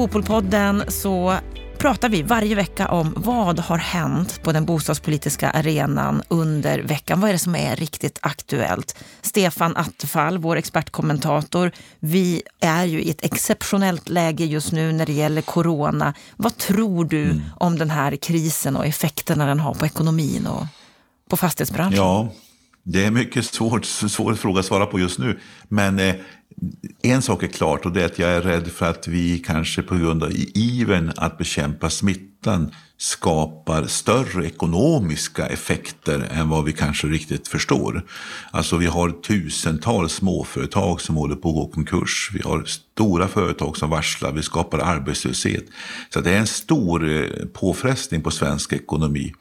Bopolpodden så pratar vi varje vecka om vad har hänt på den bostadspolitiska arenan under veckan. Vad är det som är riktigt aktuellt? Stefan Attefall, vår expertkommentator. Vi är ju i ett exceptionellt läge just nu när det gäller corona. Vad tror du mm. om den här krisen och effekterna den har på ekonomin och på fastighetsbranschen? Ja, det är mycket svårt, svår fråga att svara på just nu. Men eh, en sak är klart och det är att jag är rädd för att vi kanske på grund av ivern att bekämpa smittan skapar större ekonomiska effekter än vad vi kanske riktigt förstår. Alltså vi har tusentals småföretag som håller på att gå konkurs. Vi har stora företag som varslar, vi skapar arbetslöshet. Så det är en stor eh, påfrestning på svensk ekonomi.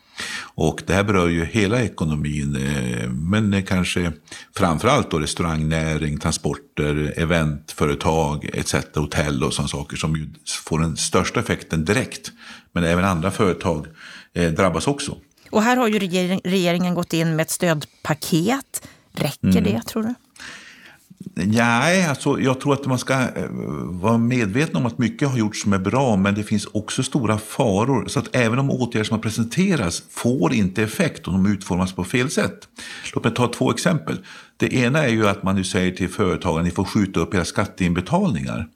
Och det här berör ju hela ekonomin, eh, men kanske framförallt då restaurangnäring, transporter, eventföretag etc. Hotell och sådana saker som ju får den största effekten direkt. Men även andra företag eh, drabbas också. Och här har ju regeringen gått in med ett stödpaket. Räcker mm. det tror du? Nej, alltså, jag tror att man ska eh, vara medveten om att mycket har gjorts som är bra, men det finns också stora faror. Så att även om åtgärder som har presenterats får inte effekt om de utformas på fel sätt. Låt mig ta två exempel. Det ena är ju att man nu säger till företagen att ni får skjuta upp era skatteinbetalningar.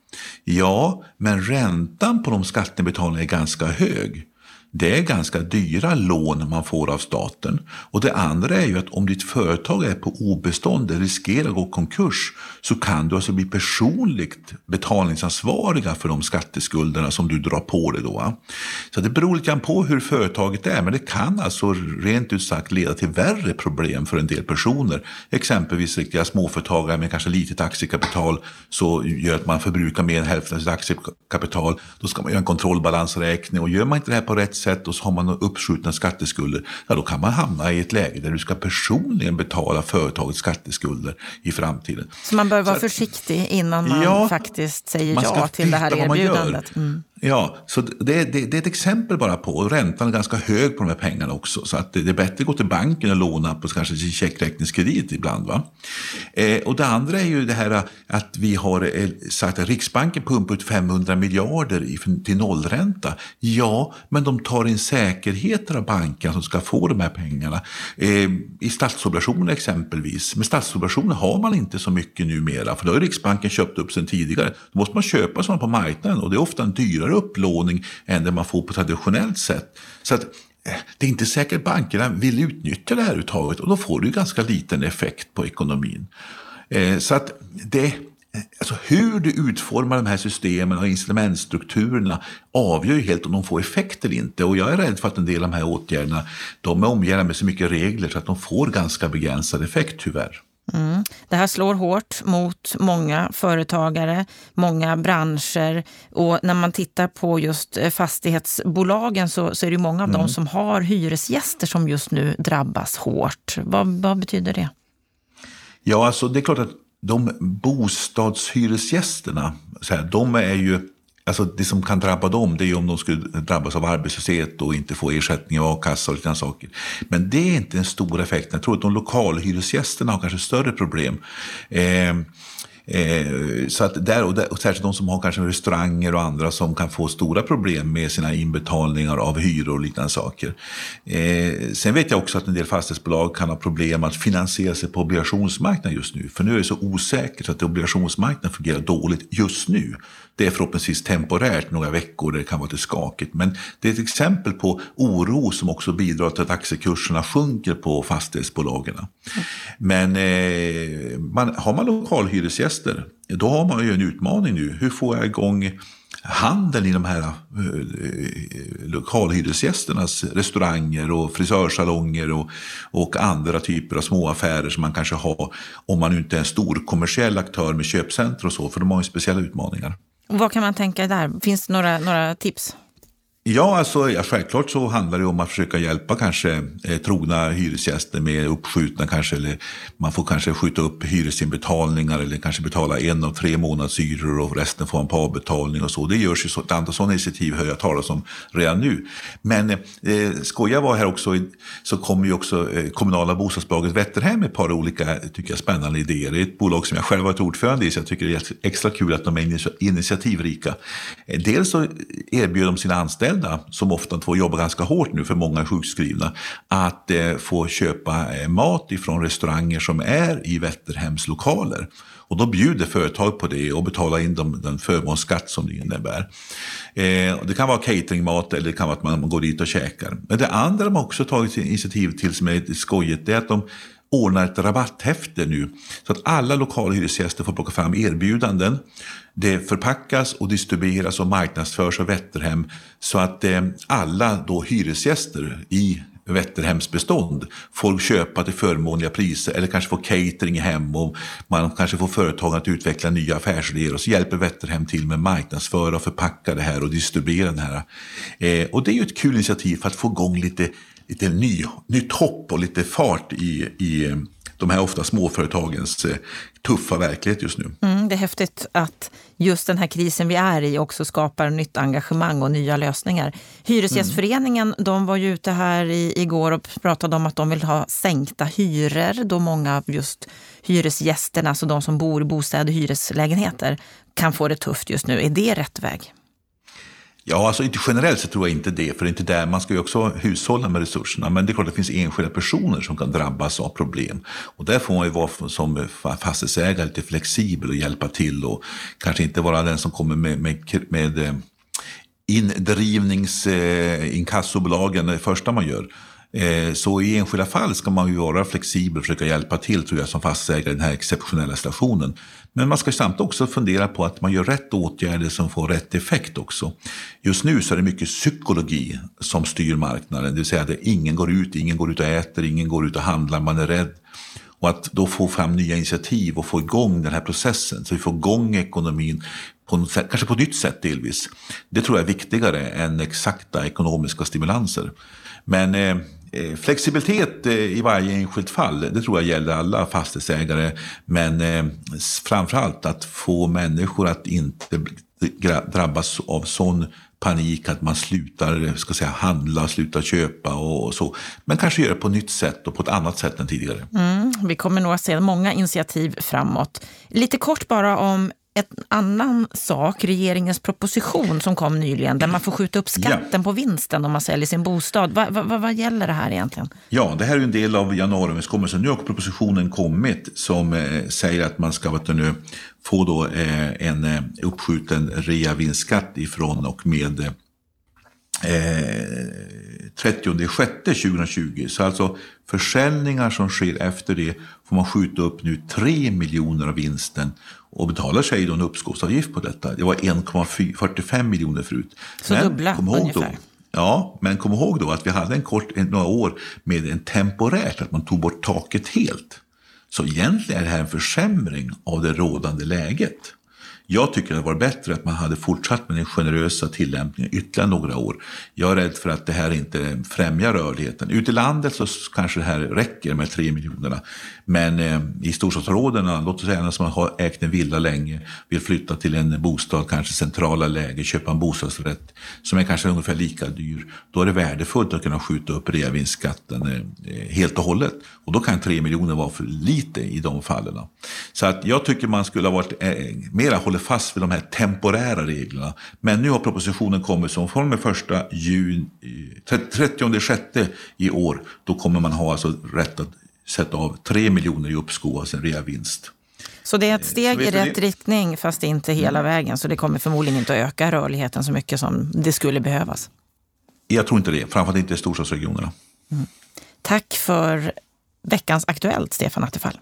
Ja, men räntan på de skatteinbetalningarna är ganska hög det är ganska dyra lån man får av staten. Och det andra är ju att om ditt företag är på obestånd eller riskerar att gå konkurs så kan du alltså bli personligt betalningsansvariga för de skatteskulderna som du drar på dig då. Så det beror lite grann på hur företaget är, men det kan alltså rent ut sagt leda till värre problem för en del personer. Exempelvis riktiga småföretagare med kanske litet aktiekapital så gör att man förbrukar mer än hälften av sitt aktiekapital. Då ska man göra en kontrollbalansräkning och gör man inte det här på rätt sätt och så har man uppskjutna skatteskulder, ja då kan man hamna i ett läge där du ska personligen betala företagets skatteskulder i framtiden. Så man bör vara så, försiktig innan man ja, faktiskt säger ja till det här erbjudandet? Mm. Ja, så det, det, det, är ett exempel bara på, och räntan är ganska hög på de här pengarna också. Så att det, är bättre att gå till banken och låna på kanske sin checkräkningskredit ibland. Va? Eh, och det andra är ju det här att vi har eh, sagt att Riksbanken pumpar ut 500 miljarder i, till nollränta. Ja, men de tar in säkerheter av bankerna som ska få de här pengarna. Eh, I statsobligationer exempelvis. Men statsobligationer har man inte så mycket numera, för då har Riksbanken köpt upp sen tidigare. Då måste man köpa sådana på marknaden och det är ofta en dyrare upplåning än det man får på traditionellt sätt. Så att eh, det är inte säkert att bankerna vill utnyttja det här uttaget och då får du ganska liten effekt på ekonomin. Eh, så att det, eh, alltså hur du utformar de här systemen och instrumentstrukturerna avgör ju helt om de får effekt eller inte. Och jag är rädd för att en del av de här åtgärderna de är omgärdade med så mycket regler så att de får ganska begränsad effekt tyvärr. Mm. Det här slår hårt mot många företagare, många branscher och när man tittar på just eh, fastighetsbolagen så, så är det många av mm. dem som har hyresgäster som just nu drabbas hårt. Vad, vad betyder det? Ja, alltså det är klart att de bostadshyresgästerna, så här, de är ju Alltså det som kan drabba dem det är om de skulle drabbas av arbetslöshet och inte få ersättning av a-kassa och liknande saker. Men det är inte den stora effekten. Jag tror att de lokalhyresgästerna har kanske större problem. Eh, Eh, så att där, och, där, och särskilt de som har kanske restauranger och andra som kan få stora problem med sina inbetalningar av hyror och liknande saker. Eh, sen vet jag också att en del fastighetsbolag kan ha problem att finansiera sig på obligationsmarknaden just nu. För nu är det så osäkert att obligationsmarknaden fungerar dåligt just nu. Det är förhoppningsvis temporärt, några veckor, där det kan vara lite skakigt. Men det är ett exempel på oro som också bidrar till att aktiekurserna sjunker på fastighetsbolagen. Mm. Men eh, man, har man lokalhyresgäster, då har man ju en utmaning nu. Hur får jag igång handeln i de här eh, lokalhyresgästernas restauranger och frisörsalonger och, och andra typer av småaffärer som man kanske har om man inte är en stor kommersiell aktör med köpcenter och så, för de har ju speciella utmaningar. Vad kan man tänka där? Finns det några, några tips? Ja, alltså, ja, självklart så handlar det om att försöka hjälpa kanske eh, trogna hyresgäster med uppskjutna kanske, eller man får kanske skjuta upp hyresinbetalningar eller kanske betala en av tre månadshyror och resten får man på avbetalning och så. Det görs ju så, ett antal sådana initiativ hör jag talas om redan nu. Men eh, skoja var här också, så kommer ju också eh, kommunala bostadsbolaget Vätterhem med ett par olika tycker jag, spännande idéer. Det är ett bolag som jag själv varit ordförande i så jag tycker det är extra kul att de är initiativrika. Eh, dels så erbjuder de sina anställda anställda, som ofta får jobba ganska hårt nu för många är sjukskrivna, att eh, få köpa eh, mat ifrån restauranger som är i Vätterhems lokaler. Och då bjuder företag på det och betalar in dem, den förmånsskatt som det innebär. Eh, det kan vara cateringmat eller det kan vara att man går dit och käkar. Men det andra de också tagit initiativ till som är lite skojigt, det är att de ordnar ett rabatthäfte nu. Så att alla lokala hyresgäster får plocka fram erbjudanden. Det förpackas och distribueras och marknadsförs av Vätterhem så att eh, alla då hyresgäster i Vätterhems bestånd får köpa till förmånliga priser eller kanske få catering hem och man kanske får företagen att utveckla nya affärsidéer och så hjälper Vätterhem till med marknadsföra och förpacka det här och distribuera det här. Eh, och det är ju ett kul initiativ för att få igång lite lite ny, nytt hopp och lite fart i, i eh, de här ofta småföretagens eh, tuffa verklighet just nu. Mm, det är häftigt att just den här krisen vi är i också skapar nytt engagemang och nya lösningar. Hyresgästföreningen mm. de var ju ute här i, igår och pratade om att de vill ha sänkta hyror då många av just hyresgästerna, alltså de som bor i bostäder och hyreslägenheter, kan få det tufft just nu. Är det rätt väg? Ja, alltså inte generellt så tror jag inte det, för det är inte där, man ska ju också hushålla med resurserna. Men det är klart att det finns enskilda personer som kan drabbas av problem. Och där får man ju vara som fastighetsägare lite flexibel och hjälpa till och kanske inte vara den som kommer med, med, med eh, indrivningsinkassobolagen eh, det första man gör. Eh, så i enskilda fall ska man ju vara flexibel och försöka hjälpa till tror jag som fastighetsägare i den här exceptionella situationen. Men man ska samtidigt också fundera på att man gör rätt åtgärder som får rätt effekt också. Just nu så är det mycket psykologi som styr marknaden, det vill säga att ingen går ut, ingen går ut och äter, ingen går ut och handlar, man är rädd. Och att då få fram nya initiativ och få igång den här processen så vi får igång ekonomin på sätt, kanske på ett nytt sätt delvis. Det tror jag är viktigare än exakta ekonomiska stimulanser. Men Eh, Eh, flexibilitet eh, i varje enskilt fall, det tror jag gäller alla fastighetsägare. Men eh, framför framförallt att få människor att inte drabbas av sån panik att man slutar ska säga, handla, slutar köpa och så. Men kanske göra det på ett nytt sätt och på ett annat sätt än tidigare. Mm, vi kommer nog att se många initiativ framåt. Lite kort bara om en annan sak, regeringens proposition som kom nyligen, där man får skjuta upp skatten ja. på vinsten om man säljer sin bostad. Vad va, va, va gäller det här egentligen? Ja, det här är en del av januariöverenskommelsen. Nu har propositionen kommit som eh, säger att man ska vet nu, få då, eh, en eh, uppskjuten reavinstskatt ifrån och med eh, 30 6 2020. Så alltså försäljningar som sker efter det får man skjuta upp nu 3 miljoner av vinsten och betalar sig då en uppskovsavgift på detta. Det var 1,45 miljoner förut. Så men, dubbla kom ihåg ungefär. Då, ja, men kom ihåg då att vi hade en kort, några år med en temporärt, att man tog bort taket helt. Så egentligen är det här en försämring av det rådande läget. Jag tycker det var bättre att man hade fortsatt med den generösa tillämpningen ytterligare några år. Jag är rädd för att det här inte främjar rörligheten. Ute i landet så kanske det här räcker med tre miljonerna. Men eh, i storstadsområdena, låt oss säga att som har ägt en villa länge, vill flytta till en bostad, kanske centrala läge, köpa en bostadsrätt som är kanske ungefär lika dyr. Då är det värdefullt att kunna skjuta upp reavinstskatten eh, eh helt och hållet. Och då kan tre miljoner vara för lite i de fallen. Så att jag tycker man skulle ha varit eh, mera hållit fast vid de här temporära reglerna. Men nu har propositionen kommit som från första juni, 30 sjätte i år, då kommer man ha alltså rätt att sätta av 3 miljoner i uppskov, alltså en reavinst. Så det är ett eh, steg i rätt det? riktning, fast inte hela mm. vägen. Så det kommer förmodligen inte att öka rörligheten så mycket som det skulle behövas. Jag tror inte det, framförallt inte i storstadsregionerna. Mm. Tack för veckans Aktuellt, Stefan Attefall.